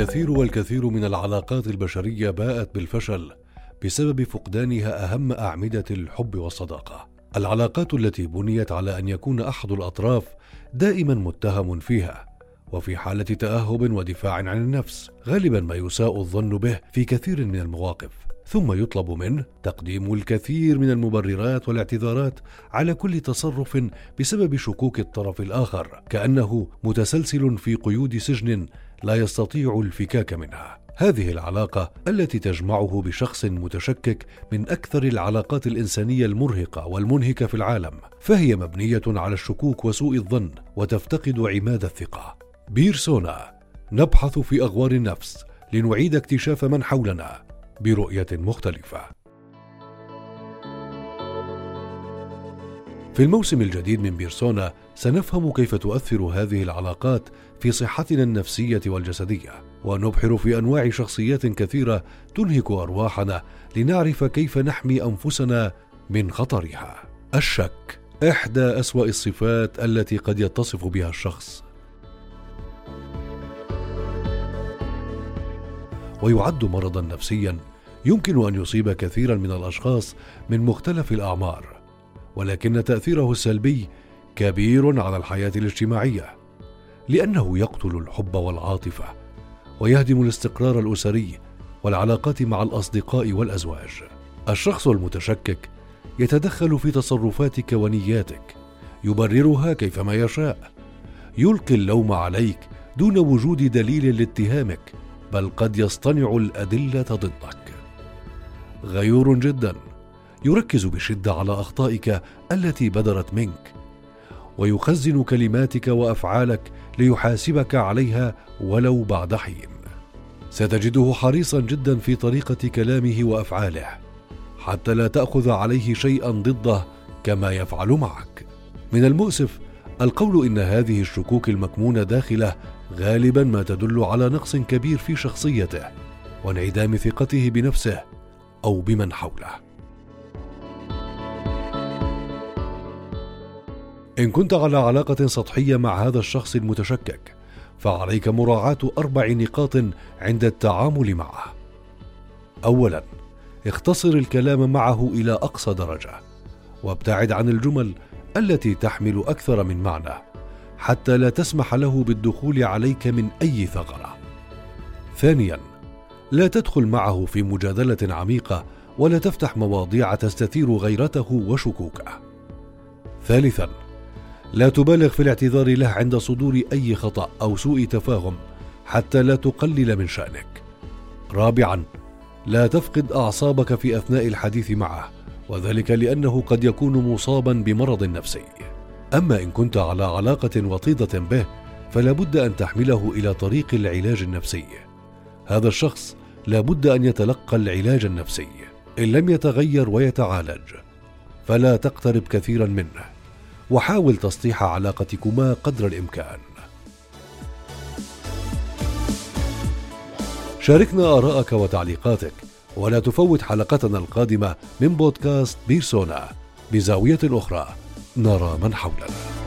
الكثير والكثير من العلاقات البشرية باءت بالفشل بسبب فقدانها أهم أعمدة الحب والصداقة. العلاقات التي بنيت على أن يكون أحد الأطراف دائما متهم فيها وفي حالة تأهب ودفاع عن النفس غالبا ما يساء الظن به في كثير من المواقف. ثم يطلب منه تقديم الكثير من المبررات والاعتذارات على كل تصرف بسبب شكوك الطرف الآخر كأنه متسلسل في قيود سجن لا يستطيع الفكاك منها. هذه العلاقة التي تجمعه بشخص متشكك من أكثر العلاقات الإنسانية المرهقة والمنهكة في العالم فهي مبنية على الشكوك وسوء الظن وتفتقد عماد الثقة. بيرسونا نبحث في أغوار النفس لنعيد اكتشاف من حولنا. برؤية مختلفة. في الموسم الجديد من بيرسونا سنفهم كيف تؤثر هذه العلاقات في صحتنا النفسية والجسدية ونبحر في أنواع شخصيات كثيرة تنهك أرواحنا لنعرف كيف نحمي أنفسنا من خطرها. الشك إحدى أسوأ الصفات التي قد يتصف بها الشخص. ويعد مرضا نفسيا يمكن أن يصيب كثيرا من الأشخاص من مختلف الأعمار ولكن تأثيره السلبي كبير على الحياة الاجتماعية لأنه يقتل الحب والعاطفة ويهدم الاستقرار الأسري والعلاقات مع الأصدقاء والأزواج. الشخص المتشكك يتدخل في تصرفاتك ونياتك يبررها كيفما يشاء يلقي اللوم عليك دون وجود دليل لاتهامك بل قد يصطنع الأدلة ضدك. غيور جدا. يركز بشدة على أخطائك التي بدرت منك. ويخزن كلماتك وأفعالك ليحاسبك عليها ولو بعد حين. ستجده حريصا جدا في طريقة كلامه وأفعاله. حتى لا تأخذ عليه شيئا ضده كما يفعل معك. من المؤسف القول إن هذه الشكوك المكمونة داخله غالبا ما تدل على نقص كبير في شخصيته وانعدام ثقته بنفسه أو بمن حوله. إن كنت على علاقة سطحية مع هذا الشخص المتشكك فعليك مراعاة أربع نقاط عند التعامل معه. اولا اختصر الكلام معه إلى أقصى درجة وابتعد عن الجمل التي تحمل أكثر من معنى. حتى لا تسمح له بالدخول عليك من أي ثغرة. ثانيا لا تدخل معه في مجادلة عميقة ولا تفتح مواضيع تستثير غيرته وشكوكه ثالثا لا تبالغ في الاعتذار له عند صدور أي خطأ أو سوء تفاهم حتى لا تقلل من شأنك. رابعا لا تفقد أعصابك في أثناء الحديث معه وذلك لأنه قد يكون مصابا بمرض نفسي. أما إن كنت على علاقة وطيدة به فلا بد أن تحمله إلى طريق العلاج النفسي. هذا الشخص لا بد أن يتلقى العلاج النفسي إن لم يتغير ويتعالج. فلا تقترب كثيرا منه وحاول تسطيح علاقتكما قدر الإمكان. شاركنا ارائك وتعليقاتك ولا تفوت حلقتنا القادمة من بودكاست بيرسونا بزاوية أخرى. نرى من حولنا.